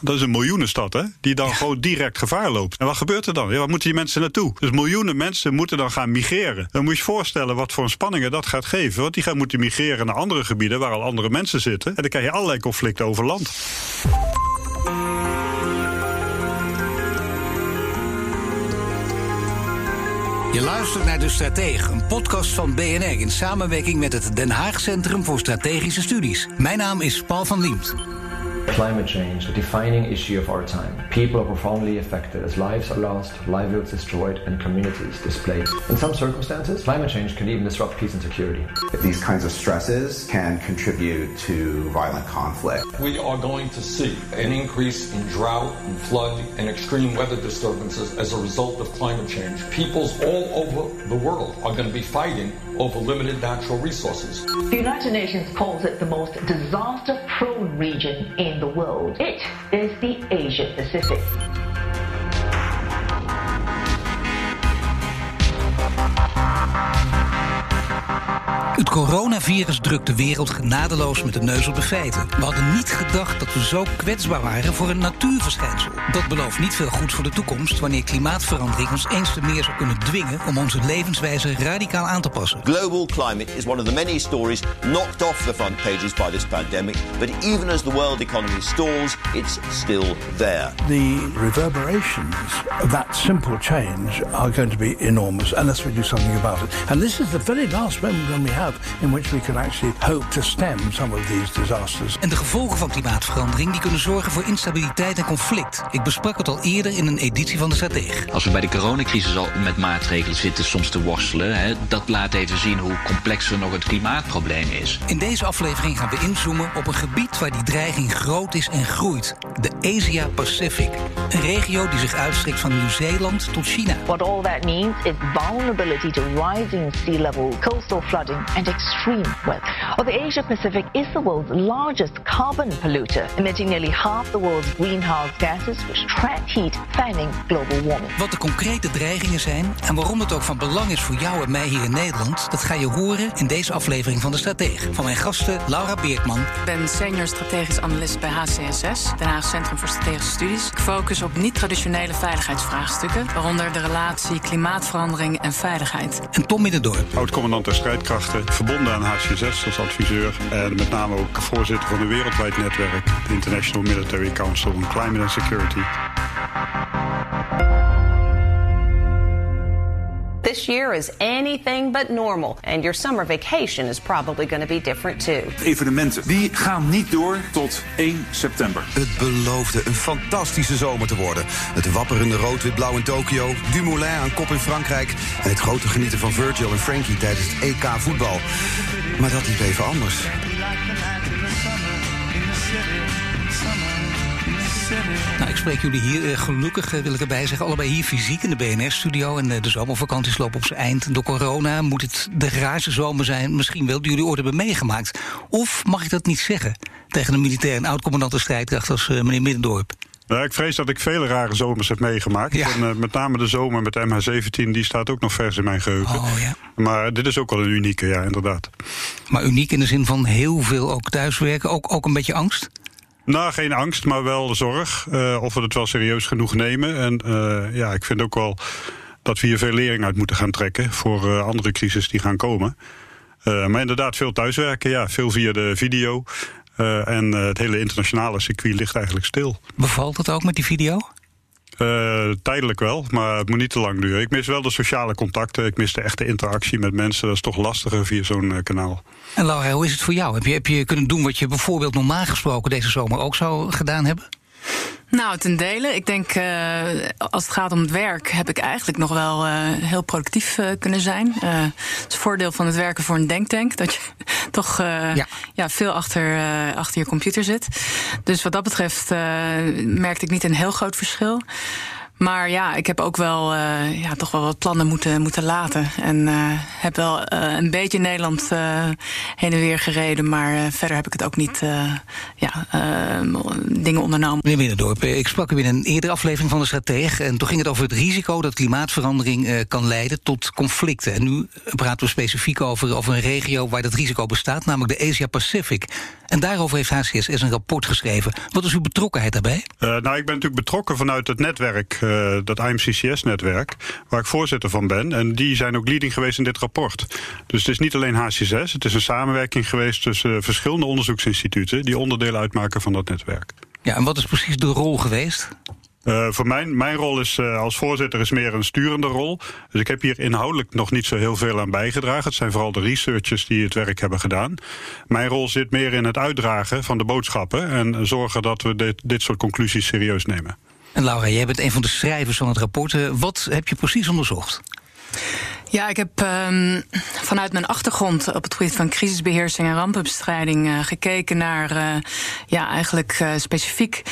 Dat is een miljoenenstad, hè? Die dan gewoon direct gevaar loopt. En wat gebeurt er dan? Ja, waar moeten die mensen naartoe? Dus miljoenen mensen moeten dan gaan migreren. Dan moet je je voorstellen wat voor spanningen dat gaat geven. Want die gaan moeten migreren naar andere gebieden waar al andere mensen zitten. En dan krijg je allerlei conflicten over land. Je luistert naar De Stratege, een podcast van BNR in samenwerking met het Den Haag Centrum voor Strategische Studies. Mijn naam is Paul van Liemt. Climate change, a defining issue of our time. People are profoundly affected as lives are lost, livelihoods destroyed, and communities displaced. In some circumstances, climate change can even disrupt peace and security. These kinds of stresses can contribute to violent conflict. We are going to see an increase in drought and flood and extreme weather disturbances as a result of climate change. Peoples all over the world are going to be fighting over limited natural resources. The United Nations calls it the most disaster prone region in the world. It is the Asia Pacific. Het coronavirus drukt de wereld genadeloos met de neus op de feiten. We hadden niet gedacht dat we zo kwetsbaar waren voor een natuurverschijnsel. Dat belooft niet veel goed voor de toekomst wanneer klimaatverandering ons eens te meer zou kunnen dwingen om onze levenswijze radicaal aan te passen. Global climate is one of the many stories knocked off the front pages by this pandemic, but even as the world economy stalls, it's still there. The reverberations of that simple change are going to be enormous unless we do something about it. And this is the very last moment when we have in which we can actually hope to stem some of these disasters. En de gevolgen van klimaatverandering die kunnen zorgen voor instabiliteit en conflict. Ik besprak het al eerder in een editie van de Stratege. Als we bij de coronacrisis al met maatregelen zitten soms te worstelen, hè, dat laat even zien hoe complexer nog het klimaatprobleem is. In deze aflevering gaan we inzoomen op een gebied waar die dreiging groot is en groeit. De Asia Pacific. Een regio die zich uitstrekt van Nieuw-Zeeland tot China. What all that means is vulnerability to rising sea level, coastal flooding, and extreme weather. Well, the Asia Pacific is the world's largest carbon polluter, emitting nearly half the world's greenhouse gases, which trap heat, fanning global warming. Wat de concrete dreigingen zijn en waarom het ook van belang is voor jou en mij hier in Nederland, dat ga je horen in deze aflevering van de Stratege. Van mijn gasten Laura Beertman. Ik ben senior strategisch analist bij HCSS, Den Haag Centrum voor Strategische Studies. Ik focus op niet-traditionele veiligheidsvraagstukken, waaronder de relatie klimaatverandering en veiligheid. En Tom Middendorp. Oud-commandant der strijdkrachten, verbonden aan HCSS als adviseur. En met name ook voorzitter van een wereldwijd netwerk, de International Military Council on Climate and Security. This year is anything but normal, and your summer vacation is probably going to be different too. Evenementen die gaan niet door tot 1 september. Het beloofde een fantastische zomer te worden. Het wapperende rood-wit-blauw in Tokio, Dumoulin aan kop in Frankrijk en het grote genieten van Virgil en Frankie tijdens het EK voetbal. Maar dat liep even anders. Nou, ik spreek jullie hier eh, gelukkig, eh, wil ik erbij zeggen, allebei hier fysiek in de BNR-studio. En eh, de zomervakanties lopen op zijn eind. Door corona moet het de raarste zomer zijn, misschien wel, die jullie ooit hebben meegemaakt. Of mag ik dat niet zeggen tegen een militair en oud-commandant de strijdkracht als meneer Middendorp? Nou, ik vrees dat ik vele rare zomers heb meegemaakt. Ja. En, uh, met name de zomer met MH17, die staat ook nog vers in mijn geheugen. Oh, ja. Maar dit is ook wel een unieke, ja, inderdaad. Maar uniek in de zin van heel veel ook thuiswerken, ook, ook een beetje angst? Nou, geen angst, maar wel zorg. Uh, of we het wel serieus genoeg nemen. En uh, ja, ik vind ook wel dat we hier veel lering uit moeten gaan trekken... voor uh, andere crisis die gaan komen. maar inderdaad, veel thuiswerken, ja. Veel via de video. en het hele internationale circuit ligt eigenlijk stil. Bevalt het ook met die video? Uh, tijdelijk wel, maar het moet niet te lang duren. Ik mis wel de sociale contacten. Ik mis de echte interactie met mensen. Dat is toch lastiger via zo'n uh, kanaal. En Laura, hoe is het voor jou? Heb je, heb je kunnen doen wat je bijvoorbeeld normaal gesproken deze zomer ook zou gedaan hebben? Nou, ten dele. Ik denk, uh, als het gaat om het werk, heb ik eigenlijk nog wel uh, heel productief uh, kunnen zijn. het is het voordeel van het werken voor een denktank, dat je toch ja. ja. veel achter, achter je computer zit. Dus wat dat betreft merkte ik niet een heel groot verschil. Maar ja, ik heb ook wel, uh, ja, toch wel wat plannen moeten, moeten laten. En uh, heb wel uh, een beetje Nederland heen en weer gereden. Maar verder heb ik het ook niet ja, dingen ondernomen. Meneer Winnendorp, ik sprak u in een eerdere aflevering van de Strateeg. En toen ging het over het risico dat klimaatverandering kan leiden tot conflicten. En nu praten we specifiek over, over een regio waar dat risico bestaat, namelijk de Asia-Pacific. En daarover heeft HCSS een rapport geschreven. Wat is uw betrokkenheid daarbij? nou, ik ben natuurlijk betrokken vanuit het netwerk uh, dat IMCCS-netwerk, waar ik voorzitter van ben. En die zijn ook leading geweest in dit rapport. Dus het is niet alleen HCSS, het is een samenwerking geweest tussen verschillende onderzoeksinstituten die onderdeel uitmaken van dat netwerk. Ja, en wat is precies de rol geweest? Uh, voor mijn, mijn rol is uh, als voorzitter is meer een sturende rol. Dus ik heb hier inhoudelijk nog niet zo heel veel aan bijgedragen. Het zijn vooral de researchers die het werk hebben gedaan. Mijn rol zit meer in het uitdragen van de boodschappen en zorgen dat we dit, dit soort conclusies serieus nemen. En Laura, jij bent een van de schrijvers van het rapport. Eh, wat heb je precies onderzocht? Ja, ik heb um, vanuit mijn achtergrond op het gebied van crisisbeheersing en rampenbestrijding uh, gekeken naar uh, ja, eigenlijk uh, specifiek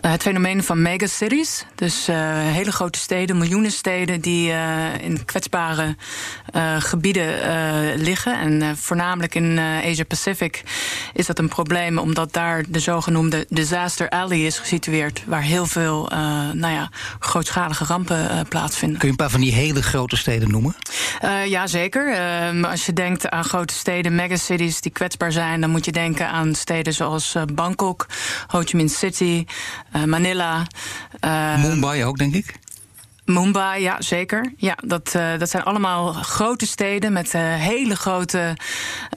het fenomeen van megacities. Dus hele grote steden, miljoenen steden die in kwetsbare gebieden liggen. En voornamelijk in Asia Pacific is dat een probleem omdat daar de zogenoemde disaster alley is gesitueerd, waar heel veel nou ja, grootschalige rampen plaatsvinden. Kun je een paar van die hele grote steden noemen? Uh, ja, zeker. Uh, als je denkt aan grote steden, megacities die kwetsbaar zijn, dan moet je denken aan steden zoals uh, Bangkok, Ho Chi Minh City, Manila. Mumbai ook, denk ik. Mumbai, ja, zeker. Ja, dat, uh, dat zijn allemaal grote steden met uh, hele grote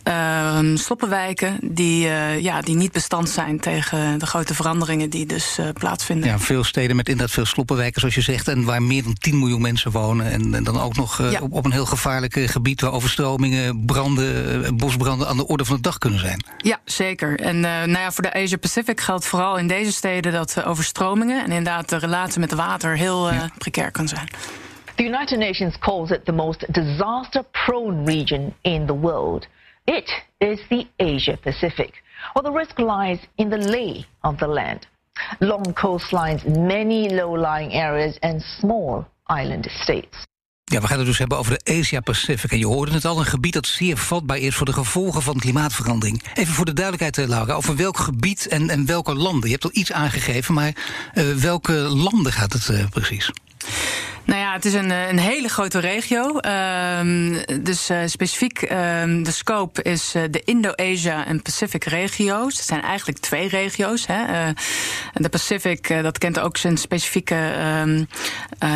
uh, sloppenwijken die, eh, ja, die niet bestand zijn tegen de grote veranderingen die dus plaatsvinden. Ja, veel steden met inderdaad veel sloppenwijken, zoals je zegt, en waar meer dan 10 miljoen mensen wonen. En, en dan ook nog ja. op, op, een heel gevaarlijk gebied waar overstromingen, branden, bosbranden aan de orde van de dag kunnen zijn. Ja, zeker. En nou ja, voor de Asia Pacific geldt vooral in deze steden dat overstromingen en inderdaad de relatie met water heel ja. precair kan zijn. The United Nations calls it the most disaster prone region in the world. It is the Asia Pacific, or the risk lies in the lay of the land. Long coastlines, many low lying areas, and small island states. Ja, we gaan het dus hebben over de Asia-Pacific. En je hoorde het al, een gebied dat zeer vatbaar is voor de gevolgen van klimaatverandering. Even voor de duidelijkheid, Laura, over welk gebied en, en welke landen? Je hebt al iets aangegeven, maar uh, welke landen gaat het uh, precies? Nou ja, het is een, een hele grote regio. Um, dus uh, specifiek um, de scope is uh, de Indo-Asia en Pacific regio's. Het zijn eigenlijk twee regio's. Hè. De Pacific, dat kent ook zijn specifieke um,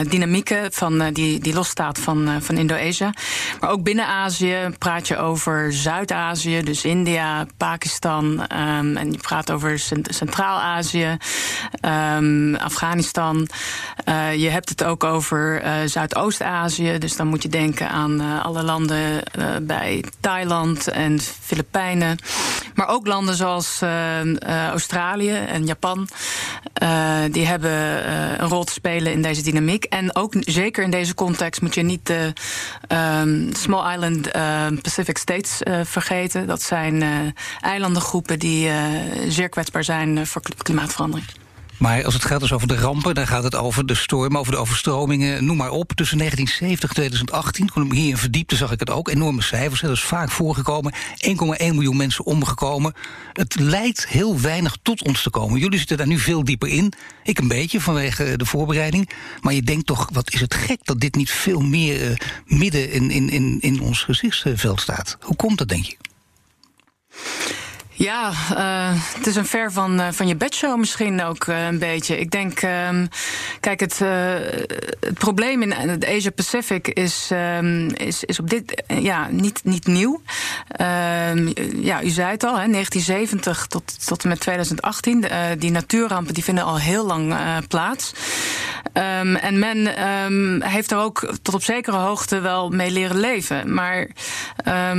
dynamieken van, die, die losstaat van, van Indo-Asia. Maar ook binnen Azië praat je over Zuid-Azië, dus India, Pakistan. en je praat over Centraal-Azië, Afghanistan. je hebt het ook over uh, Zuidoost-Azië. Dus dan moet je denken aan uh, alle landen uh, bij Thailand en Filipijnen. Maar ook landen zoals Australië en Japan. die hebben een rol te spelen in deze dynamiek. En ook zeker in deze context moet je niet de um, Small Island Pacific States vergeten. Dat zijn eilandengroepen die zeer kwetsbaar zijn voor klimaatverandering. Maar als het gaat dus over de rampen, dan gaat het over de stormen, over de overstromingen, noem maar op. Tussen 1970 en 2018, toen ik hier in verdiepte, zag ik het ook. Enorme cijfers, dat is vaak voorgekomen. 1,1 miljoen mensen omgekomen. Het leidt heel weinig tot ons te komen. Jullie zitten daar nu veel dieper in. Ik een beetje vanwege de voorbereiding. Maar je denkt toch, wat is het gek dat dit niet veel meer uh, midden in, in, in, in ons gezichtsveld staat. Hoe komt dat, denk je? Ja, uh, het is een ver van, uh, van je bedshow misschien ook uh, een beetje. Ik denk, um, kijk, het, het probleem in de Asia Pacific is, um, is, is op dit ja, niet, niet nieuw. Um, ja, u zei het al, hè, 1970 tot, tot en met 2018. die natuurrampen die vinden al heel lang plaats. en men heeft er ook tot op zekere hoogte wel mee leren leven. Maar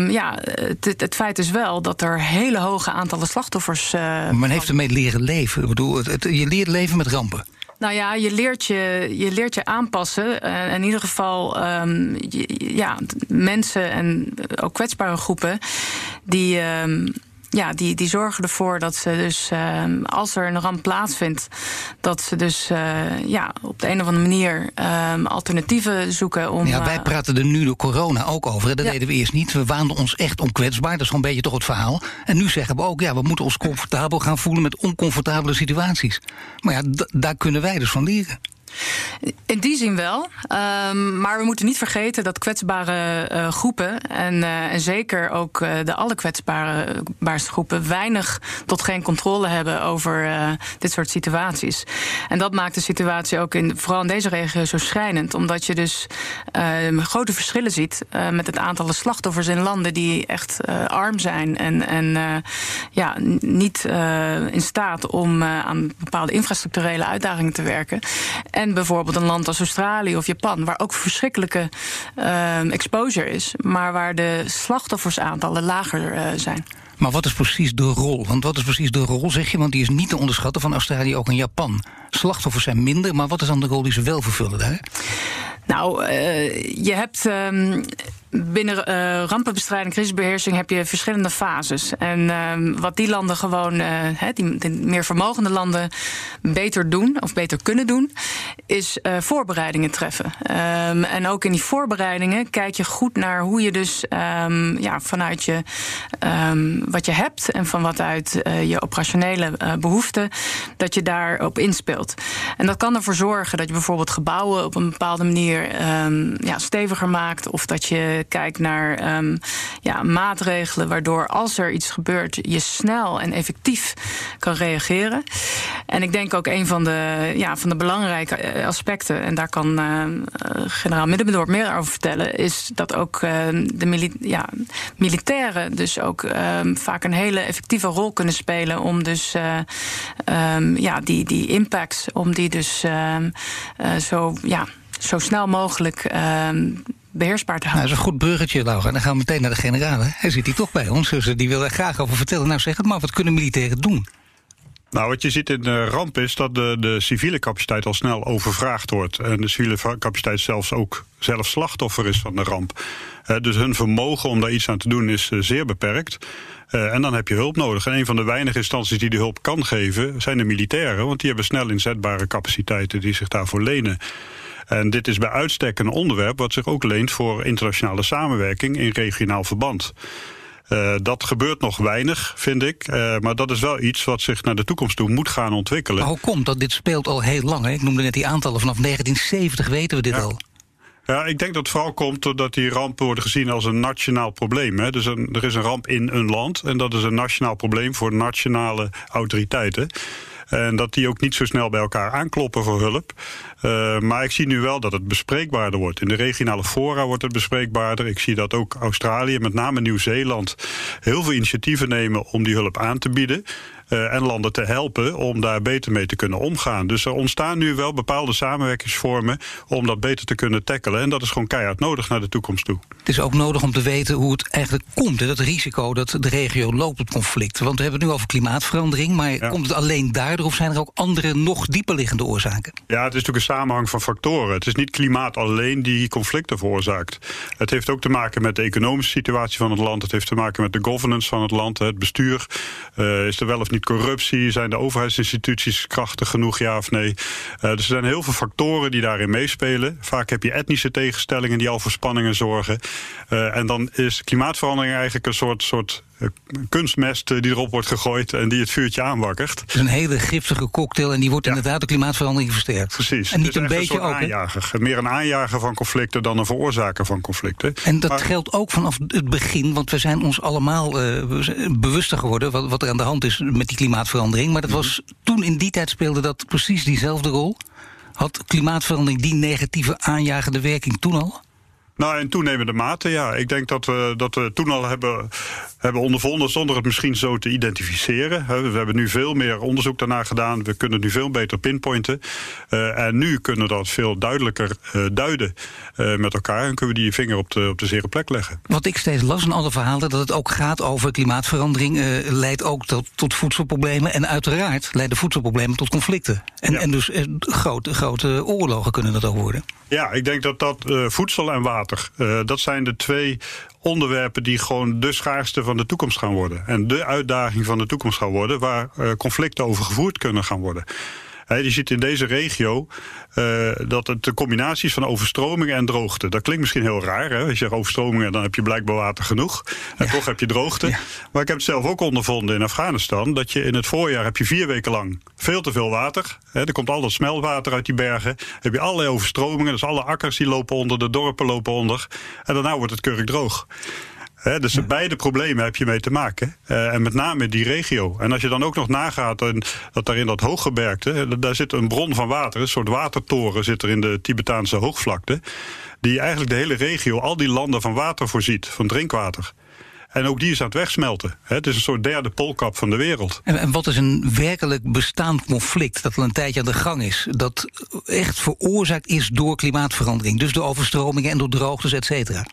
ja, het, het feit is wel dat er hele hoge aantallen slachtoffers. Uh, Men heeft ermee leren leven. Ik bedoel, het, het, je leert leven met rampen. Nou ja, je leert je, je, leert je aanpassen. Uh, in ieder geval, um, je, ja, mensen en ook kwetsbare groepen die. Um, ja, die, die zorgen ervoor dat ze dus, ehm, als er een ramp plaatsvindt, dat ze dus eh, ja, op de een of andere manier ehm, alternatieven zoeken om. Ja, wij eh, praten er nu door corona ook over. hè. Dat Ja. deden we eerst niet. We waanden ons echt onkwetsbaar. Dat is gewoon een beetje toch het verhaal. En nu zeggen we ook, ja, we moeten ons comfortabel gaan voelen met oncomfortabele situaties. Maar ja, daar kunnen wij dus van leren. In die zin wel. Ehm, maar we moeten niet vergeten dat kwetsbare eh, groepen, en, eh, en zeker ook eh, de allerkwetsbaarste groepen, weinig tot geen controle hebben over dit soort situaties. En dat maakt de situatie ook in, vooral in deze regio zo schrijnend. Omdat je dus ehm, grote verschillen ziet met het aantal slachtoffers in landen die echt arm zijn en, en ja, niet in staat om aan bepaalde infrastructurele uitdagingen te werken. En bijvoorbeeld een land als Australië of Japan, waar ook verschrikkelijke ehm, exposure is, maar waar de slachtoffersaantallen lager eh, zijn. Maar wat is precies de rol? Want wat is precies de rol, zeg je? Want die is niet te onderschatten van Australië, ook in Japan. Slachtoffers zijn minder, maar wat is dan de rol die ze wel vervullen daar? Nou, eh, je hebt ehm, binnen eh, rampenbestrijding, crisisbeheersing heb je verschillende fases. En ehm, wat die landen gewoon, eh, die, meer vermogende landen, beter doen of beter kunnen doen, is eh, voorbereidingen treffen. Ehm, en ook in die voorbereidingen kijk je goed naar hoe je dus ehm, ja, vanuit je wat je hebt en van wat uit je operationele eh, behoeften, dat je daarop inspeelt. En dat kan ervoor zorgen dat je bijvoorbeeld gebouwen op een bepaalde manier ja, steviger maakt. Of dat je kijkt naar ehm, ja, maatregelen waardoor als er iets gebeurt, je snel en effectief kan reageren. En ik denk ook een van de, ja, van de belangrijke eh, aspecten, en daar kan eh, generaal Middenbedorp meer over vertellen, is dat ook eh, de ja, militairen dus ook ehm, vaak een hele effectieve rol kunnen spelen om dus eh, ehm, ja, die, die impacts, om die dus zo, ja, zo snel mogelijk beheersbaar te Nou, houden. dat is een goed bruggetje, Laura. Dan gaan we meteen naar de generaal. hè. Hij zit hier toch bij ons, dus die wil daar graag over vertellen. Nou, zeg het maar, wat kunnen militairen doen? Nou, wat je ziet in de ramp is dat de, de civiele capaciteit al snel overvraagd wordt. En de civiele capaciteit zelfs ook zelf slachtoffer is van de ramp. Eh, dus hun vermogen om daar iets aan te doen is eh, zeer beperkt. Eh, en dan heb je hulp nodig. En een van de weinige instanties die die hulp kan geven zijn de militairen. Want die hebben snel inzetbare capaciteiten die zich daarvoor lenen. En dit is bij uitstek een onderwerp wat zich ook leent voor internationale samenwerking in regionaal verband. Eh, dat gebeurt nog weinig, vind ik. Eh, maar dat is wel iets wat zich naar de toekomst toe moet gaan ontwikkelen. Maar hoe komt dat? Dit speelt al heel lang. Hè? Ik noemde net die aantallen. Vanaf 1970 weten we dit al. Ja, ik denk dat het vooral komt doordat die rampen worden gezien als een nationaal probleem. Hè. Dus een, er is een ramp in een land en dat is een nationaal probleem voor nationale autoriteiten. En dat die ook niet zo snel bij elkaar aankloppen voor hulp. Eh, maar ik zie nu wel dat het bespreekbaarder wordt. In de regionale fora wordt het bespreekbaarder. Ik zie dat ook Australië, met name Nieuw-Zeeland, heel veel initiatieven nemen om die hulp aan te bieden. Eh, en landen te helpen om daar beter mee te kunnen omgaan. Dus er ontstaan nu wel bepaalde samenwerkingsvormen om dat beter te kunnen tackelen. En dat is gewoon keihard nodig naar de toekomst toe. Het is ook nodig om te weten hoe het eigenlijk komt. Hè? Dat risico dat de regio loopt op conflict. Want we hebben het nu over klimaatverandering. Maar komt het alleen daardoor of zijn er ook andere, nog dieper liggende oorzaken? Ja, het is natuurlijk een samenhang van factoren. Het is niet klimaat alleen die conflicten veroorzaakt. Het heeft ook te maken met de economische situatie van het land. Het heeft te maken met de governance van het land, het bestuur. Eh, is er wel of niet corruptie? Zijn de overheidsinstituties krachtig genoeg, ja of nee? Eh, dus er zijn heel veel factoren die daarin meespelen. Vaak heb je etnische tegenstellingen die al voor spanningen zorgen. Eh, en dan is klimaatverandering eigenlijk een soort, soort kunstmest eh, die erop wordt gegooid en die het vuurtje aanwakkert. Het is een hele giftige cocktail en die wordt inderdaad door klimaatverandering versterkt. Precies. En niet een beetje soort ook. aanjager. Meer een aanjager van conflicten dan een veroorzaker van conflicten. En dat Maar- geldt ook vanaf het begin, want we zijn ons allemaal eh, zijn bewuster geworden wat, wat er aan de hand is met die klimaatverandering. Maar dat was toen in die tijd speelde dat precies diezelfde rol. Had klimaatverandering die negatieve aanjagende werking toen al? Nou, in toenemende mate, ja. Ik denk dat we, dat we toen al hebben, hebben ondervonden zonder het misschien zo te identificeren. We hebben nu veel meer onderzoek daarna gedaan. We kunnen het nu veel beter pinpointen. Eh, en nu kunnen we dat veel duidelijker eh, duiden eh, met elkaar. En kunnen we die vinger op de, op de zere plek leggen. Wat ik steeds las in alle verhalen, dat het ook gaat over klimaatverandering, leidt ook tot, tot voedselproblemen. En uiteraard leiden voedselproblemen tot conflicten. En, en dus grote, grote oorlogen kunnen dat ook worden. Ja, ik denk dat dat voedsel en water, eh, dat zijn de twee onderwerpen die gewoon de schaarste van de toekomst gaan worden. En de uitdaging van de toekomst gaan worden waar conflicten over gevoerd kunnen gaan worden je ziet in deze regio uh, dat het de combinatie is van overstromingen en droogte. Dat klinkt misschien heel raar. Hè? Als je zegt overstromingen, dan heb je blijkbaar water genoeg. En toch heb je droogte. Maar ik heb het zelf ook ondervonden in Afghanistan. Dat je in het voorjaar heb je vier weken lang veel te veel water. Hè? Er komt al dat smeltwater uit die bergen. heb je allerlei overstromingen. Dus alle akkers die lopen onder, de dorpen lopen onder. En daarna wordt het keurig droog dus beide problemen heb je mee te maken. Uh, en met name die regio. En als je dan ook nog nagaat en, dat daar in dat hooggebergte... daar zit een bron van water, een soort watertoren zit er in de Tibetaanse hoogvlakte... die eigenlijk de hele regio, al die landen van water voorziet, van drinkwater. En ook die is aan het wegsmelten. Het is een soort derde polkap van de wereld. En, en wat is een werkelijk bestaand conflict dat al een tijdje aan de gang is? Dat echt veroorzaakt is door klimaatverandering. Dus door overstromingen en door droogtes, et cetera.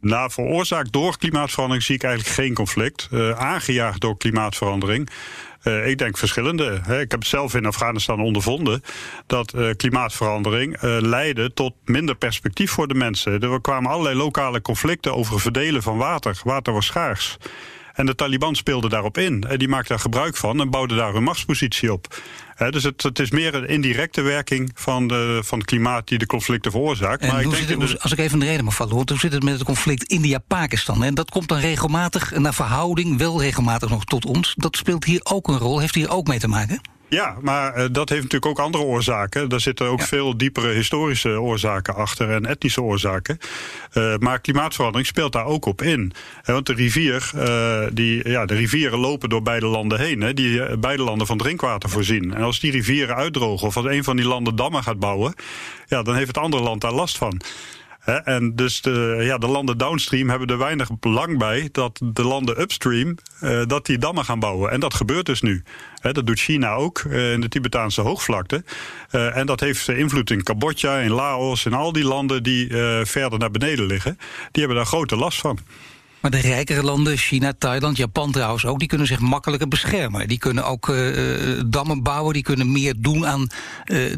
Nou, veroorzaakt door klimaatverandering zie ik eigenlijk geen conflict. Uh, aangejaagd door klimaatverandering. Uh, ik denk verschillende. Hè. Ik heb zelf in Afghanistan ondervonden dat uh, klimaatverandering leidde tot minder perspectief voor de mensen. Er kwamen allerlei lokale conflicten over verdelen van water. Water was schaars. En de Taliban speelde daarop in. En die maakte daar gebruik van en bouwde daar hun machtspositie op dus het, het, is meer een indirecte werking van, de, van het klimaat die de conflicten veroorzaakt. maar ik denk het, Als ik even de reden mag vallen, hoe zit het met het conflict India-Pakistan? En dat komt dan regelmatig, naar verhouding, wel regelmatig nog tot ons. Dat speelt hier ook een rol. Heeft hier ook mee te maken? Ja, maar uh, dat heeft natuurlijk ook andere oorzaken. Daar zitten ook veel diepere historische oorzaken achter en etnische oorzaken. Uh, maar klimaatverandering speelt daar ook op in. want de, rivier, uh, die, ja, de rivieren lopen door beide landen heen. Hè, die beide landen van drinkwater voorzien. En als die rivieren uitdrogen of als een van die landen dammen gaat bouwen... Ja, dan heeft het andere land daar last van en dus de, ja, de landen downstream hebben er weinig belang bij dat de landen upstream uh, dat die dammen gaan bouwen. En dat gebeurt dus nu. dat doet China ook uh, in de Tibetaanse hoogvlakte. Uh, en dat heeft invloed in Cambodja, in Laos, in al die landen die verder naar beneden liggen. Die hebben daar grote last van. Maar de rijkere landen, China, Thailand, Japan trouwens ook... die kunnen zich makkelijker beschermen. Die kunnen ook uh, dammen bouwen, die kunnen meer doen aan... Uh,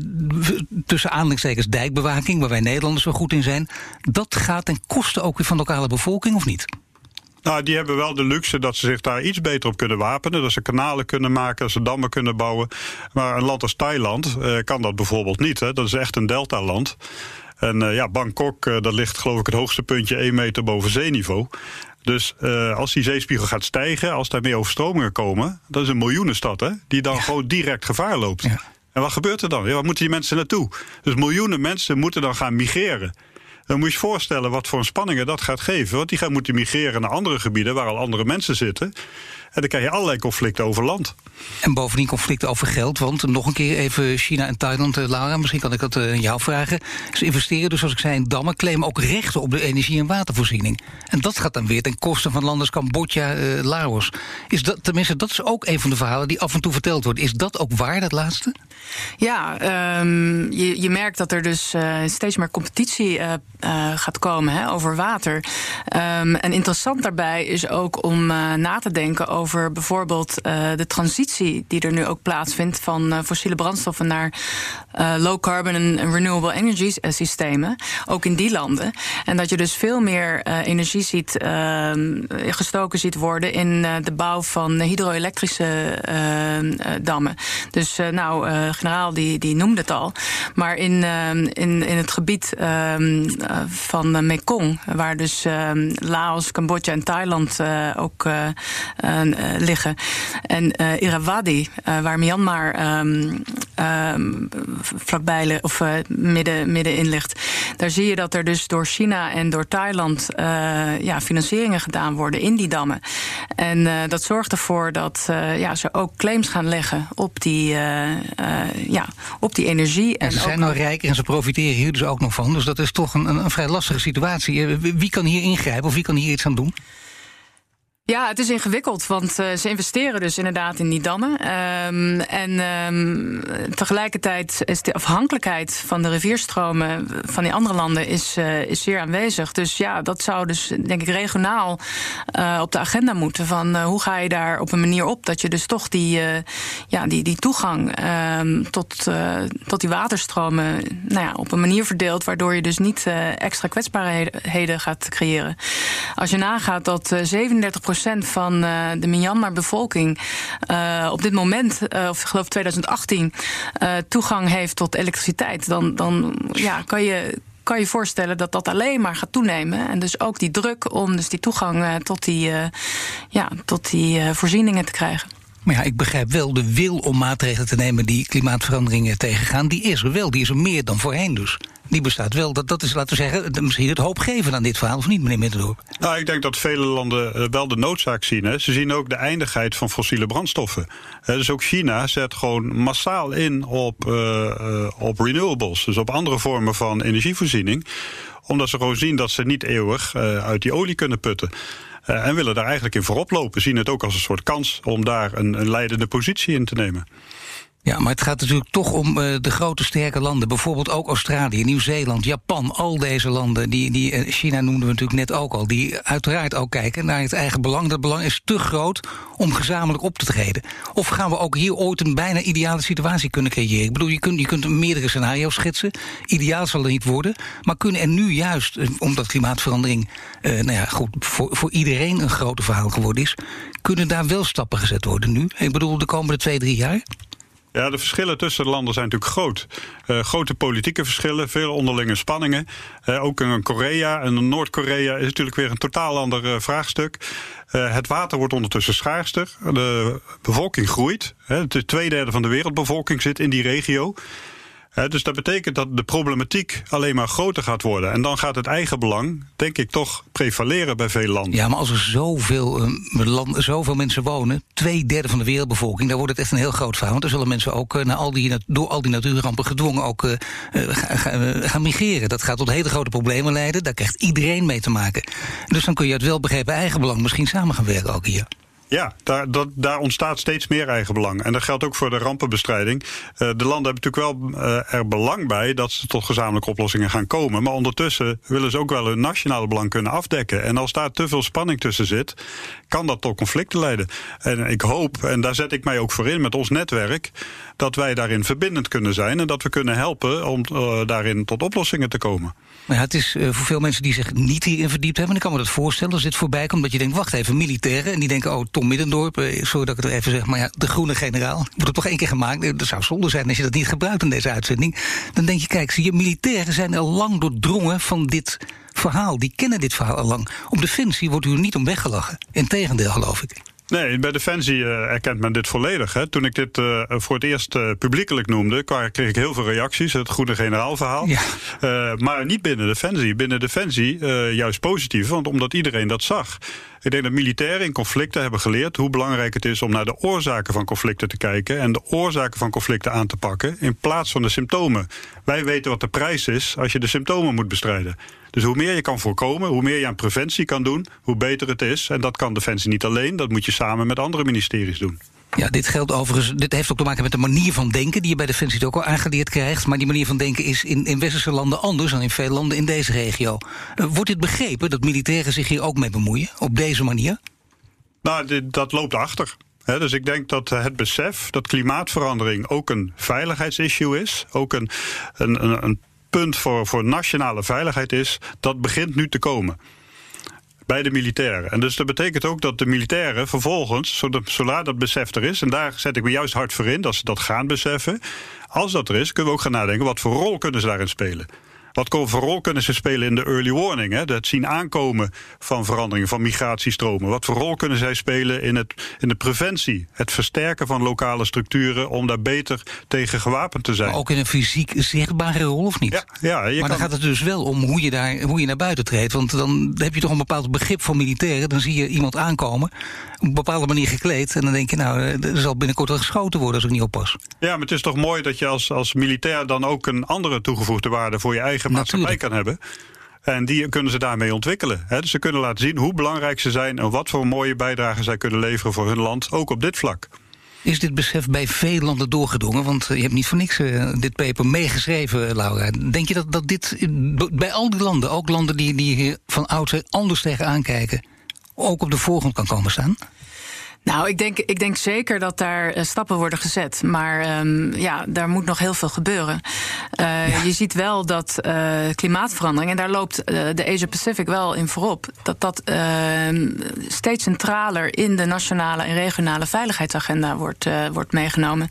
tussen aanhalingstekens dijkbewaking, waar wij Nederlanders zo goed in zijn. Dat gaat ten koste ook weer van de lokale bevolking, of niet? Nou, die hebben wel de luxe dat ze zich daar iets beter op kunnen wapenen. Dat ze kanalen kunnen maken, dat ze dammen kunnen bouwen. Maar een land als Thailand kan dat bijvoorbeeld niet. Hè. Dat is echt een deltaland. En ja, Bangkok, dat ligt geloof ik het hoogste puntje 1 meter boven zeeniveau. Dus uh, als die zeespiegel gaat stijgen, als daar meer overstromingen komen, dat is een miljoenenstad, hè, die dan gewoon direct gevaar loopt. Ja. En wat gebeurt er dan? Ja, waar moeten die mensen naartoe? Dus miljoenen mensen moeten dan gaan migreren. Dan moet je je voorstellen wat voor spanningen dat gaat geven. Want die gaan moeten migreren naar andere gebieden waar al andere mensen zitten. En dan krijg je allerlei conflicten over land. En bovendien conflicten over geld. Want nog een keer even China en Thailand, uh, Laura, misschien kan ik dat uh, jou vragen. Ze investeren dus, zoals ik zei, in dammen, claimen ook rechten op de energie- en watervoorziening. En dat gaat dan weer ten koste van landen als Cambodja, uh, Laos. Is dat, tenminste, dat is ook een van de verhalen die af en toe verteld wordt. Is dat ook waar, dat laatste? Ja, um, je, je merkt dat er dus steeds meer competitie gaat komen hè, over water. Um, en interessant daarbij is ook om na te denken over over bijvoorbeeld uh, de transitie die er nu ook plaatsvindt van uh, fossiele brandstoffen naar uh, low carbon en renewable energy systemen, ook in die landen. En dat je dus veel meer energie ziet ehm, gestoken ziet worden in de bouw van hydro-elektrische dammen. Dus nou, generaal die, die noemde het al. Maar in, ehm, in, in het gebied um, van Mekong, waar dus Laos, Cambodja en Thailand ook uh, liggen. En uh, Irrawaddy, uh, waar Myanmar um, um, vlakbij of midden, middenin ligt, daar zie je dat er dus door China en door Thailand ja, financieringen gedaan worden in die dammen. En dat zorgt ervoor dat ja, ze ook claims gaan leggen op die, ja, op die energie. En, en ze zijn nou rijker en ze profiteren hier dus ook nog van. Dus dat is toch een, een vrij lastige situatie. Wie kan hier ingrijpen of wie kan hier iets aan doen? Ja, het is ingewikkeld, want uh, ze investeren dus inderdaad in die dammen. Um, en um, tegelijkertijd is de afhankelijkheid van de rivierstromen van die andere landen is, uh, is zeer aanwezig. Dus ja, dat zou dus denk ik regionaal uh, op de agenda moeten. Van hoe ga je daar op een manier op dat je dus toch die, ja, die, die toegang um, tot, tot die waterstromen nou ja, op een manier verdeelt waardoor je dus niet extra kwetsbaarheden gaat creëren. Als je nagaat dat uh, 37% van uh, de Myanmar-bevolking uh, op dit moment, of ik geloof 2018, toegang heeft tot elektriciteit, dan, dan ja, kan je kan je voorstellen dat dat alleen maar gaat toenemen. En dus ook die druk om dus die toegang tot die, ja, tot die voorzieningen te krijgen. Maar ja, ik begrijp wel de wil om maatregelen te nemen die klimaatveranderingen tegengaan. Die is er wel, die is er meer dan voorheen dus. Die bestaat wel. Dat, dat is, laten we zeggen, misschien het hoopgeven aan dit verhaal, of niet, meneer Middendorp? Nou, ik denk dat vele landen eh, wel de noodzaak zien. Hè. Ze zien ook de eindigheid van fossiele brandstoffen. dus ook China zet gewoon massaal in op, uh, op renewables, dus op andere vormen van energievoorziening omdat ze gewoon zien dat ze niet eeuwig uit die olie kunnen putten. Uh, en willen daar eigenlijk in voorop lopen. Zien het ook als een soort kans om daar een, een leidende positie in te nemen. Ja, maar het gaat natuurlijk toch om uh, de grote sterke landen. Bijvoorbeeld ook Australië, Nieuw-Zeeland, Japan. Al deze landen, die, die, uh, China noemden we natuurlijk net ook al. Die uiteraard ook kijken naar het eigen belang. Dat belang is te groot om gezamenlijk op te treden. Of gaan we ook hier ooit een bijna ideale situatie kunnen creëren? Ik bedoel, je kunt, je kunt meerdere scenario's schetsen. Ideaal zal het niet worden. Maar kunnen er nu juist, uh, omdat klimaatverandering... nou ja, goed, voor, voor iedereen een grote verhaal geworden is... kunnen daar wel stappen gezet worden nu? Ik bedoel, de komende twee, drie jaar? Ja, de verschillen tussen de landen zijn natuurlijk groot. Uh, grote politieke verschillen, veel onderlinge spanningen. Uh, ook in Korea en Noord-Korea is natuurlijk weer een totaal ander uh, vraagstuk. het water wordt ondertussen schaarster. De bevolking groeit. De twee derde van de wereldbevolking zit in die regio dus dat betekent dat de problematiek alleen maar groter gaat worden. En dan gaat het eigen belang, denk ik, toch prevaleren bij veel landen. Ja, maar als er zoveel, uh, land, zoveel mensen wonen, twee derde van de wereldbevolking, dan wordt het echt een heel groot verhaal. Want dan zullen mensen ook uh, naar al die, door al die natuurrampen gedwongen ook uh, gaan migreren. Dat gaat tot hele grote problemen leiden. Daar krijgt iedereen mee te maken. Dus dan kun je het wel begrepen eigen belang misschien samen gaan werken ook hier. Ja, daar, dat, daar ontstaat steeds meer eigenbelang. En dat geldt ook voor de rampenbestrijding. Uh, de landen hebben natuurlijk wel uh, er belang bij dat ze tot gezamenlijke oplossingen gaan komen. Maar ondertussen willen ze ook wel hun nationale belang kunnen afdekken. En als daar te veel spanning tussen zit, kan dat tot conflicten leiden. En ik hoop, en daar zet ik mij ook voor in met ons netwerk, dat wij daarin verbindend kunnen zijn en dat we kunnen helpen om uh, daarin tot oplossingen te komen. Maar ja, het is uh, voor veel mensen die zich niet hierin verdiept hebben, ik kan me dat voorstellen als dit voorbij komt, dat je denkt, wacht even, militairen. En die denken, oh, Tom Middendorp, uh, sorry dat ik het even zeg, maar ja, de groene generaal, wordt het toch één keer gemaakt. Dat zou zonde zijn als je dat niet gebruikt in deze uitzending. Dan denk je, kijk, zie je, militairen zijn al lang doordrongen van dit verhaal. Die kennen dit verhaal al lang. Op Defensie wordt u niet om weggelachen. Integendeel, geloof ik. Nee, bij Defensie uh, erkent men dit volledig. Hè. Toen ik dit uh, voor het eerst uh, publiekelijk noemde, kreeg ik heel veel reacties. Het goede generaalverhaal. Ja. maar niet binnen Defensie. Binnen Defensie juist positief, want omdat iedereen dat zag. Ik denk dat militairen in conflicten hebben geleerd hoe belangrijk het is om naar de oorzaken van conflicten te kijken en de oorzaken van conflicten aan te pakken in plaats van de symptomen. Wij weten wat de prijs is als je de symptomen moet bestrijden. Dus hoe meer je kan voorkomen, hoe meer je aan preventie kan doen, hoe beter het is. En dat kan Defensie niet alleen, dat moet je samen met andere ministeries doen. Ja, dit geldt overigens. Dit heeft ook te maken met de manier van denken die je bij Defensie ook al aangeleerd krijgt. Maar die manier van denken is in, in westerse landen anders dan in veel landen in deze regio. Uh, wordt dit begrepen dat militairen zich hier ook mee bemoeien? Op deze manier? Nou, dit, dat loopt achter. He, dus ik denk dat het besef dat klimaatverandering ook een veiligheidsissue is, ook een, een, een, een punt voor, voor nationale veiligheid is, dat begint nu te komen bij de militairen. En dus dat betekent ook dat de militairen vervolgens, zodra dat besef er is, en daar zet ik me juist hard voor in, dat ze dat gaan beseffen. Als dat er is, kunnen we ook gaan nadenken wat voor rol kunnen ze daarin spelen. Wat voor rol kunnen ze spelen in de early warning? Hè? Het zien aankomen van veranderingen, van migratiestromen. Wat voor rol kunnen zij spelen in, het, in de preventie? Het versterken van lokale structuren om daar beter tegen gewapend te zijn. Maar ook in een fysiek zichtbare rol of niet? Ja, ja maar dan gaat het dus wel om hoe je, daar, hoe je naar buiten treedt. Want dan heb je toch een bepaald begrip van militairen. Dan zie je iemand aankomen, op een bepaalde manier gekleed. En dan denk je, nou, er zal binnenkort wel geschoten worden als ik niet oppas. Ja, maar het is toch mooi dat je als, als militair dan ook een andere toegevoegde waarde voor je eigen maatschappij kan hebben. En die kunnen ze daarmee ontwikkelen. Dus ze kunnen laten zien hoe belangrijk ze zijn en wat voor mooie bijdrage zij kunnen leveren voor hun land, ook op dit vlak. Is dit besef bij veel landen doorgedrongen? Want je hebt niet voor niks uh, dit paper meegeschreven, Laura. Denk je dat, dat dit bij al die landen, ook landen die, die hier van oudsher anders tegenaan kijken, ook op de voorgrond kan komen staan? Nou, ik denk, ik denk zeker dat daar uh, stappen worden gezet. Maar um, ja, daar moet nog heel veel gebeuren. Uh, ja. Je ziet wel dat uh, klimaatverandering, en daar loopt de Asia Pacific wel in voorop, dat dat ehm, steeds centraler in de nationale en regionale veiligheidsagenda wordt, wordt meegenomen.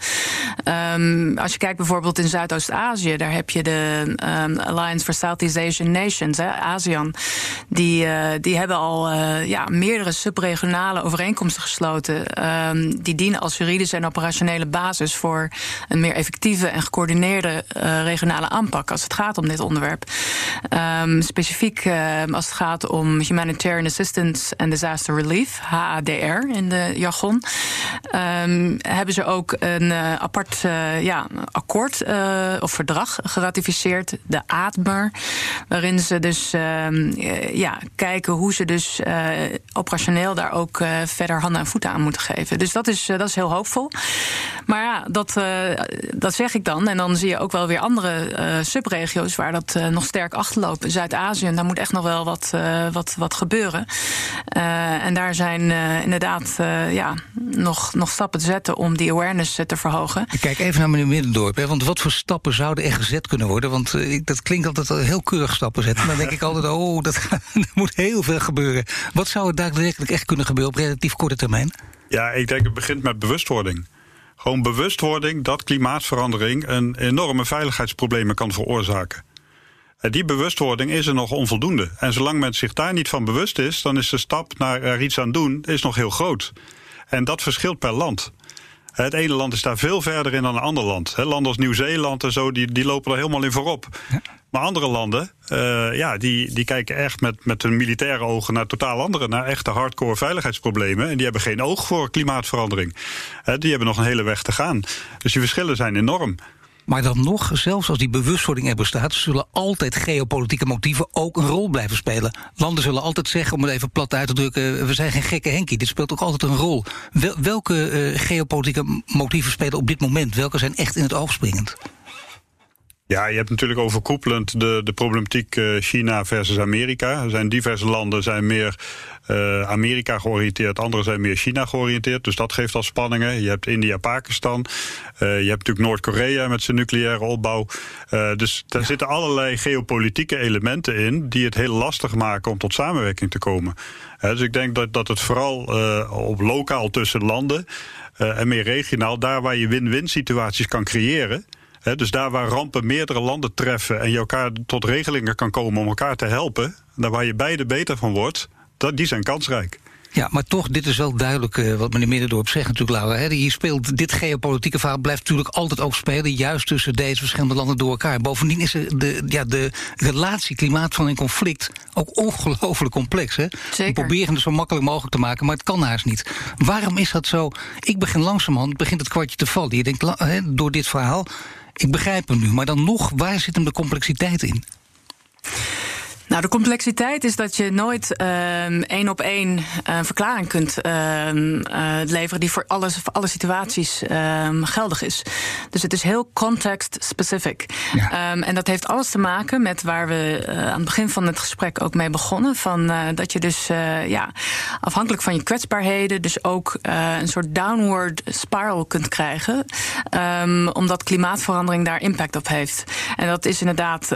Um, als je kijkt bijvoorbeeld in Zuidoost-Azië, daar heb je de Alliance for Southeast Asian Nations, hè, ASEAN. Die, die hebben al ja, meerdere subregionale overeenkomsten gesloten Ehm, die dienen als juridische en operationele basis voor een meer effectieve en gecoördineerde uh, regionale aanpak als het gaat om dit onderwerp. Um, specifiek uh, als het gaat om Humanitarian Assistance and Disaster Relief, HADR in de jargon, hebben ze ook een uh, apart ja, akkoord of verdrag geratificeerd, de ADMER, waarin ze dus ja, kijken hoe ze dus operationeel daar ook verder handen en voeten aan moeten geven. Dus dat is, eh, dat is heel hoopvol. Maar ja, dat, uh, dat zeg ik dan. En dan zie je ook wel weer andere uh, subregio's waar dat nog sterk achterloopt. Zuid-Azië, daar moet echt nog wel wat, wat, wat gebeuren. en daar zijn inderdaad ja, nog, nog stappen te zetten om die awareness te verhogen. Kijk even naar meneer Middendorp. Hè, want wat voor stappen zouden er gezet kunnen worden? Want dat klinkt altijd heel keurig stappen zetten. Dan denk ik altijd, oh, dat, er moet heel veel gebeuren. Wat zou er daadwerkelijk echt kunnen gebeuren op relatief korte termijn? Ja, ik denk het begint met bewustwording. Gewoon bewustwording dat klimaatverandering een enorme veiligheidsproblemen kan veroorzaken. En die bewustwording is er nog onvoldoende. En zolang men zich daar niet van bewust is, dan is de stap naar er iets aan doen is nog heel groot. En dat verschilt per land. Het ene land is daar veel verder in dan een ander land. Landen als Nieuw-Zeeland en zo, die, die lopen er helemaal in voorop. Maar andere landen, uh, ja, die, die kijken echt met, met hun militaire ogen naar totaal andere, naar echte hardcore veiligheidsproblemen. En die hebben geen oog voor klimaatverandering. Die hebben nog een hele weg te gaan. Dus die verschillen zijn enorm. Maar dan nog, zelfs als die bewustwording er bestaat, zullen altijd geopolitieke motieven ook een rol blijven spelen. Landen zullen altijd zeggen, om het even plat uit te drukken, we zijn geen gekke Henkie. Dit speelt ook altijd een rol. Wel, welke uh, geopolitieke motieven spelen op dit moment? Welke zijn echt in het oog springend? Ja, je hebt natuurlijk overkoepelend de, de problematiek uh, China versus Amerika. Er zijn diverse landen zijn meer uh, Amerika georiënteerd, andere zijn meer China georiënteerd. Dus dat geeft al spanningen. Je hebt India, Pakistan. Uh, je hebt natuurlijk Noord-Korea met zijn nucleaire opbouw. dus daar ja. zitten allerlei geopolitieke elementen in die het heel lastig maken om tot samenwerking te komen. dus ik denk dat, dat het vooral op lokaal tussen landen en meer regionaal, daar waar je win-win situaties kan creëren dus daar waar rampen meerdere landen treffen en je elkaar tot regelingen kan komen om elkaar te helpen, daar waar je beide beter van wordt, dat, die zijn kansrijk. Ja, maar toch, dit is wel duidelijk uh, wat meneer Middendorp zegt natuurlijk, Laura. Hè. Hier speelt dit geopolitieke verhaal blijft natuurlijk altijd ook spelen... juist tussen deze verschillende landen door elkaar. Bovendien is de, ja, de relatie klimaatverandering conflict ook ongelooflijk complex. Hè? Zeker. We proberen het zo makkelijk mogelijk te maken, maar het kan haast niet. Waarom is dat zo? Ik begin langzamerhand, begint het kwartje te vallen. Je denkt, hè, door dit verhaal ik begrijp hem nu, maar dan nog, waar zit hem de complexiteit in? Nou, de complexiteit is dat je nooit um, één op één een uh, verklaring kunt um, uh, leveren die voor, alles, voor alle situaties um, geldig is. Dus het is heel context-specific. Ja. en dat heeft alles te maken met waar we uh, aan het begin van het gesprek ook mee begonnen. Van, dat je dus ja, afhankelijk van je kwetsbaarheden, dus ook een soort downward spiral kunt krijgen. omdat klimaatverandering daar impact op heeft. En dat is inderdaad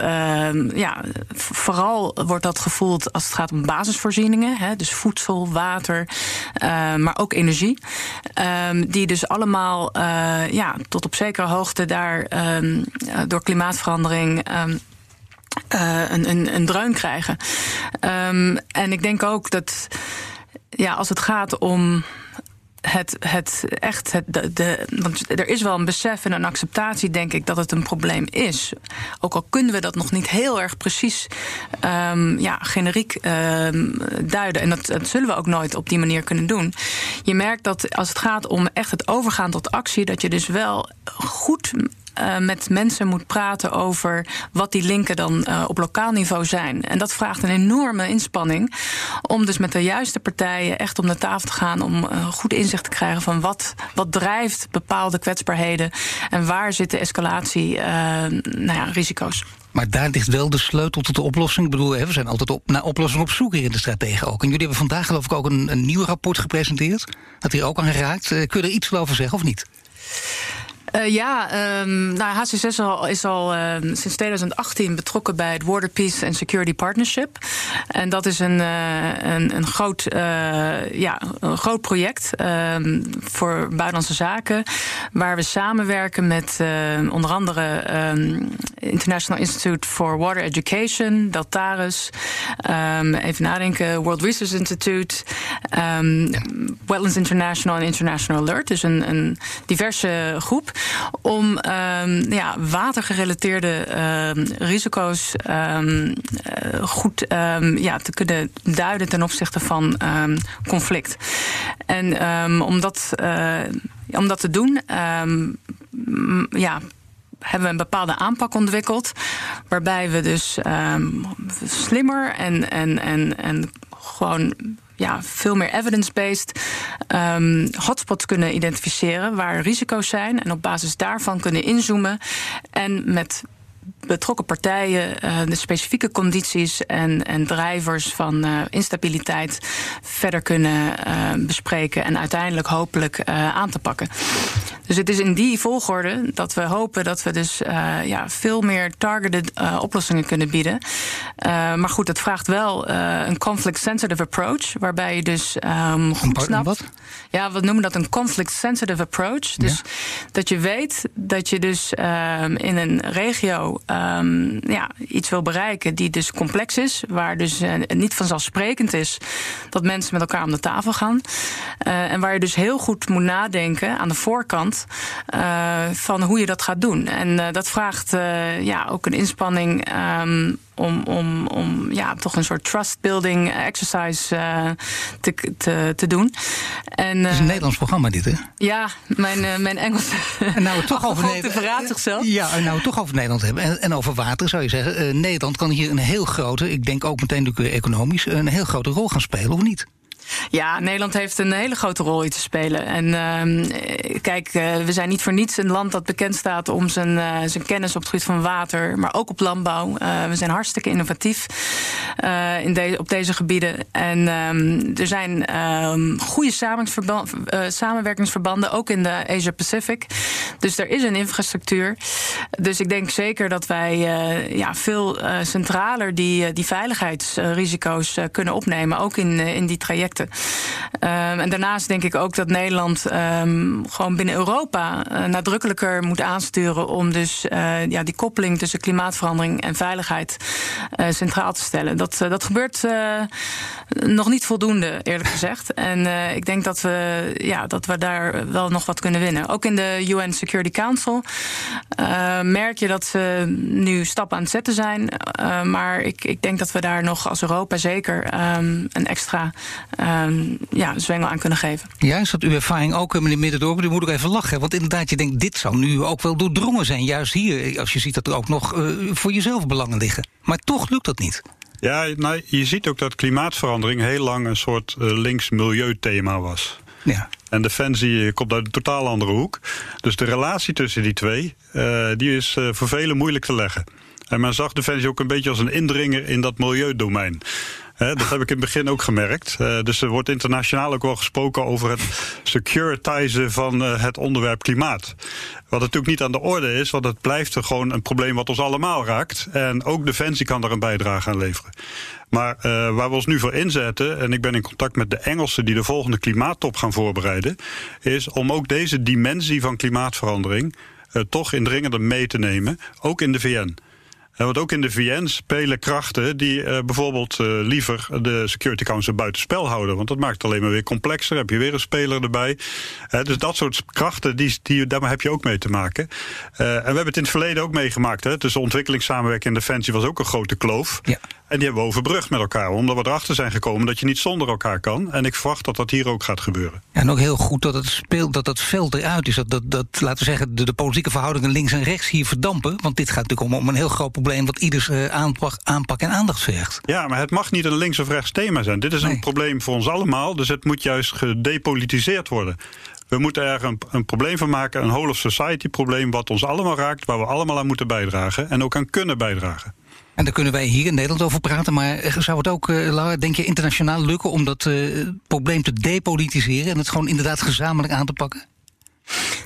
ja, vooral wordt dat gevoeld als het gaat om basisvoorzieningen, hè, dus voedsel, water, uh, maar ook energie. Um, die dus allemaal uh, ja, tot op zekere hoogte daar um, door klimaatverandering. Uh, een, een, een dreun krijgen. En ik denk ook dat ja, als het gaat om het, het echt, het, de, want er is wel een besef en een acceptatie, denk ik, dat het een probleem is. Ook al kunnen we dat nog niet heel erg precies um, ja, generiek um, duiden. En dat, dat, zullen we ook nooit op die manier kunnen doen. Je merkt dat als het gaat om echt het overgaan tot actie, dat je dus wel goed uh, met mensen moet praten over wat die linken dan uh, op lokaal niveau zijn. En dat vraagt een enorme inspanning om dus met de juiste partijen echt om de tafel te gaan om uh, goed inzicht te krijgen van wat, wat drijft bepaalde kwetsbaarheden en waar zitten escalatie nou ja, risico's. Maar daar ligt wel de sleutel tot de oplossing. Ik bedoel, we zijn altijd op, naar oplossingen op zoek hier in de strategen ook. En jullie hebben vandaag geloof ik ook een, een nieuw rapport gepresenteerd. Dat hier ook aan geraakt. kun je er iets over zeggen of niet? Uh, ja, um, nou, is al, is al uh, sinds 2018 betrokken bij het Water Peace and Security Partnership. En dat is een, uh, een, een, groot, ja, een groot project um, voor buitenlandse zaken. Waar we samenwerken met onder andere um, International Institute for Water Education, Deltaris. even nadenken, World Research Institute, ja. Wetlands International en International Alert. Dus een, een diverse groep om um, ja, watergerelateerde um, risico's um, goed ja, te kunnen duiden ten opzichte van conflict. En om, dat, uh, om dat te doen, ja hebben we een bepaalde aanpak ontwikkeld. Waarbij we dus slimmer en, en, en, en gewoon ja, veel meer evidence-based um, hotspots kunnen identificeren waar risico's zijn en op basis daarvan kunnen inzoomen en met betrokken partijen uh, de specifieke condities en, en drijvers van uh, instabiliteit verder kunnen uh, bespreken en uiteindelijk hopelijk aan te pakken. Dus het is in die volgorde dat we hopen dat we dus ja, veel meer targeted oplossingen kunnen bieden. maar goed, dat vraagt wel een conflict-sensitive approach, waarbij je dus um, goed snapt. Wat? Ja, we noemen dat een conflict-sensitive approach. Dus ja. dat je weet dat je dus um, in een regio um, ja, iets wil bereiken die dus complex is, waar dus uh, niet vanzelfsprekend is dat mensen met elkaar om de tafel gaan. Uh, en waar je dus heel goed moet nadenken aan de voorkant uh, van hoe je dat gaat doen. En dat vraagt ja, ook een inspanning. Um, om, om, om ja, toch een soort trust building exercise uh, te, te, te doen. En, uh, het is een Nederlands programma dit, hè? Ja, mijn, uh, mijn Engels en nou, toch over Nederland verraadt zichzelf. Ja, en nou toch over Nederland hebben en, en over water zou je zeggen. Nederland kan hier een heel grote, ik denk ook meteen natuurlijk economisch, een heel grote rol gaan spelen, of niet? Ja, Nederland heeft een hele grote rol in te spelen. En uh, kijk, uh, we zijn niet voor niets een land dat bekend staat om zijn, uh, zijn kennis op het gebied van water, maar ook op landbouw. We zijn hartstikke innovatief in op deze gebieden. En um, er zijn um, goede samenwerkingsverbanden, ook in de Asia Pacific. Dus er is een infrastructuur. Dus ik denk zeker dat wij ja, veel centraler die, die veiligheidsrisico's kunnen opnemen, ook in, in die trajecten. Um, en daarnaast denk ik ook dat Nederland um, gewoon binnen Europa uh, nadrukkelijker moet aansturen om dus uh, ja, die koppeling tussen klimaatverandering en veiligheid uh, centraal te stellen. Dat, dat gebeurt nog niet voldoende, eerlijk gezegd. En ik denk dat we, ja, dat we daar wel nog wat kunnen winnen. Ook in de UN Security Council merk je dat ze nu stappen aan het zetten zijn. maar ik, ik denk dat we daar nog als Europa zeker um, een extra ja, zwengel aan kunnen geven. Ja, is dat uw ervaring ook, meneer Middendorp? U moet ook even lachen. Want inderdaad, je denkt, dit zou nu ook wel doordrongen zijn. Juist hier, als je ziet dat er ook nog uh, voor jezelf belangen liggen. Maar toch lukt dat niet. Ja, nou, je ziet ook dat klimaatverandering heel lang een soort uh, links milieuthema was. Ja. En defensie komt uit een totaal andere hoek. Dus de relatie tussen die twee, uh, die is uh, voor velen moeilijk te leggen. En men zag defensie ook een beetje als een indringer in dat milieudomein dat heb ik in het begin ook gemerkt. Uh, dus er wordt internationaal ook wel gesproken over het securitizen van uh, het onderwerp klimaat. Wat natuurlijk niet aan de orde is, want het blijft er gewoon een probleem wat ons allemaal raakt. En ook Defensie kan daar een bijdrage aan leveren. Maar uh, waar we ons nu voor inzetten, en ik ben in contact met de Engelsen die de volgende klimaattop gaan voorbereiden, is om ook deze dimensie van klimaatverandering toch indringender mee te nemen, ook in de VN. Want ook in de VN spelen krachten die uh, bijvoorbeeld uh, liever de Security Council buitenspel houden. Want dat maakt het alleen maar weer complexer. Heb je weer een speler erbij. Dus dat soort krachten, die, die, daar heb je ook mee te maken. en we hebben het in het verleden ook meegemaakt. Hè? Dus ontwikkelingssamenwerking in Defensie was ook een grote kloof. Ja. En die hebben we overbrugd met elkaar, omdat we erachter zijn gekomen dat je niet zonder elkaar kan. En ik verwacht dat dat hier ook gaat gebeuren. Ja, en ook heel goed dat het speelt, dat dat veld eruit is. Dat, dat, dat laten we zeggen, de, de politieke verhoudingen links en rechts hier verdampen. Want dit gaat natuurlijk om, om een heel groot probleem wat ieders uh, aanpak, aanpak en aandacht vergt. Ja, maar het mag niet een links of rechts thema zijn. Dit is een probleem voor ons allemaal, dus het moet juist gedepolitiseerd worden. We moeten er een, een, probleem van maken, een whole of society probleem... wat ons allemaal raakt, waar we allemaal aan moeten bijdragen... en ook aan kunnen bijdragen. En daar kunnen wij hier in Nederland over praten. Maar zou het ook, uh, denk je, internationaal lukken om dat uh, probleem te depolitiseren en het gewoon inderdaad gezamenlijk aan te pakken?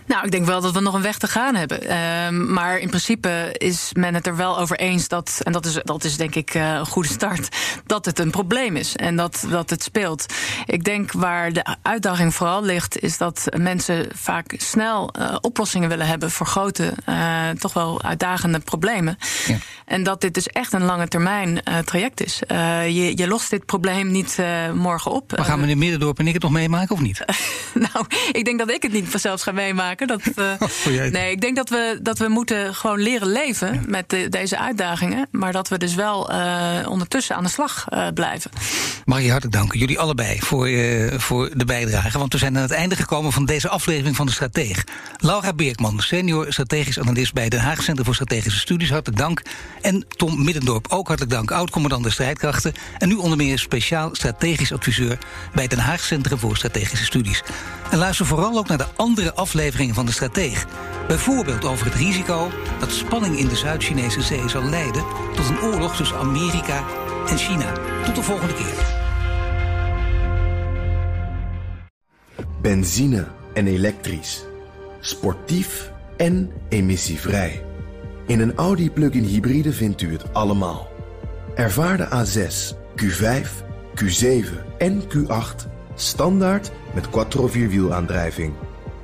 Nou, ik denk wel dat we nog een weg te gaan hebben. Uh, maar in principe is men het er wel over eens dat, en dat is, dat is denk ik uh, een goede start, dat het een probleem is en dat, dat het speelt. Ik denk waar de uitdaging vooral ligt, is dat mensen vaak snel uh, oplossingen willen hebben voor grote, uh, toch wel uitdagende problemen. Ja. En dat dit dus echt een lange termijn traject is. je, je lost dit probleem niet morgen op. Maar gaan meneer Middendorp en ik het nog meemaken of niet? nou, ik denk dat ik het niet zelfs ga meemaken. Dat, uh, nee, ik denk dat we, dat we moeten gewoon leren leven ja. met de, deze uitdagingen. Maar dat we dus wel uh, ondertussen aan de slag uh, blijven. Mag je hartelijk danken, jullie allebei, voor, voor de bijdrage. Want we zijn aan het einde gekomen van deze aflevering van De Strateeg. Laura Beerkman, senior strategisch analist bij Den Haag Centrum voor Strategische Studies. Hartelijk dank. En Tom Middendorp, ook hartelijk dank. Oud-commandant de strijdkrachten. En nu onder meer speciaal strategisch adviseur bij Den Haag Centrum voor Strategische Studies. En luister vooral ook naar de andere van de Strateeg. Bijvoorbeeld over het risico dat spanning in de Zuid-Chinese zee zal leiden tot een oorlog tussen Amerika en China. Tot de volgende keer. Benzine en elektrisch. Sportief en emissievrij. In een Audi plug-in hybride vindt u het allemaal. Ervaar de A6, Q5, Q7 en Q8 standaard met quattro vierwielaandrijving.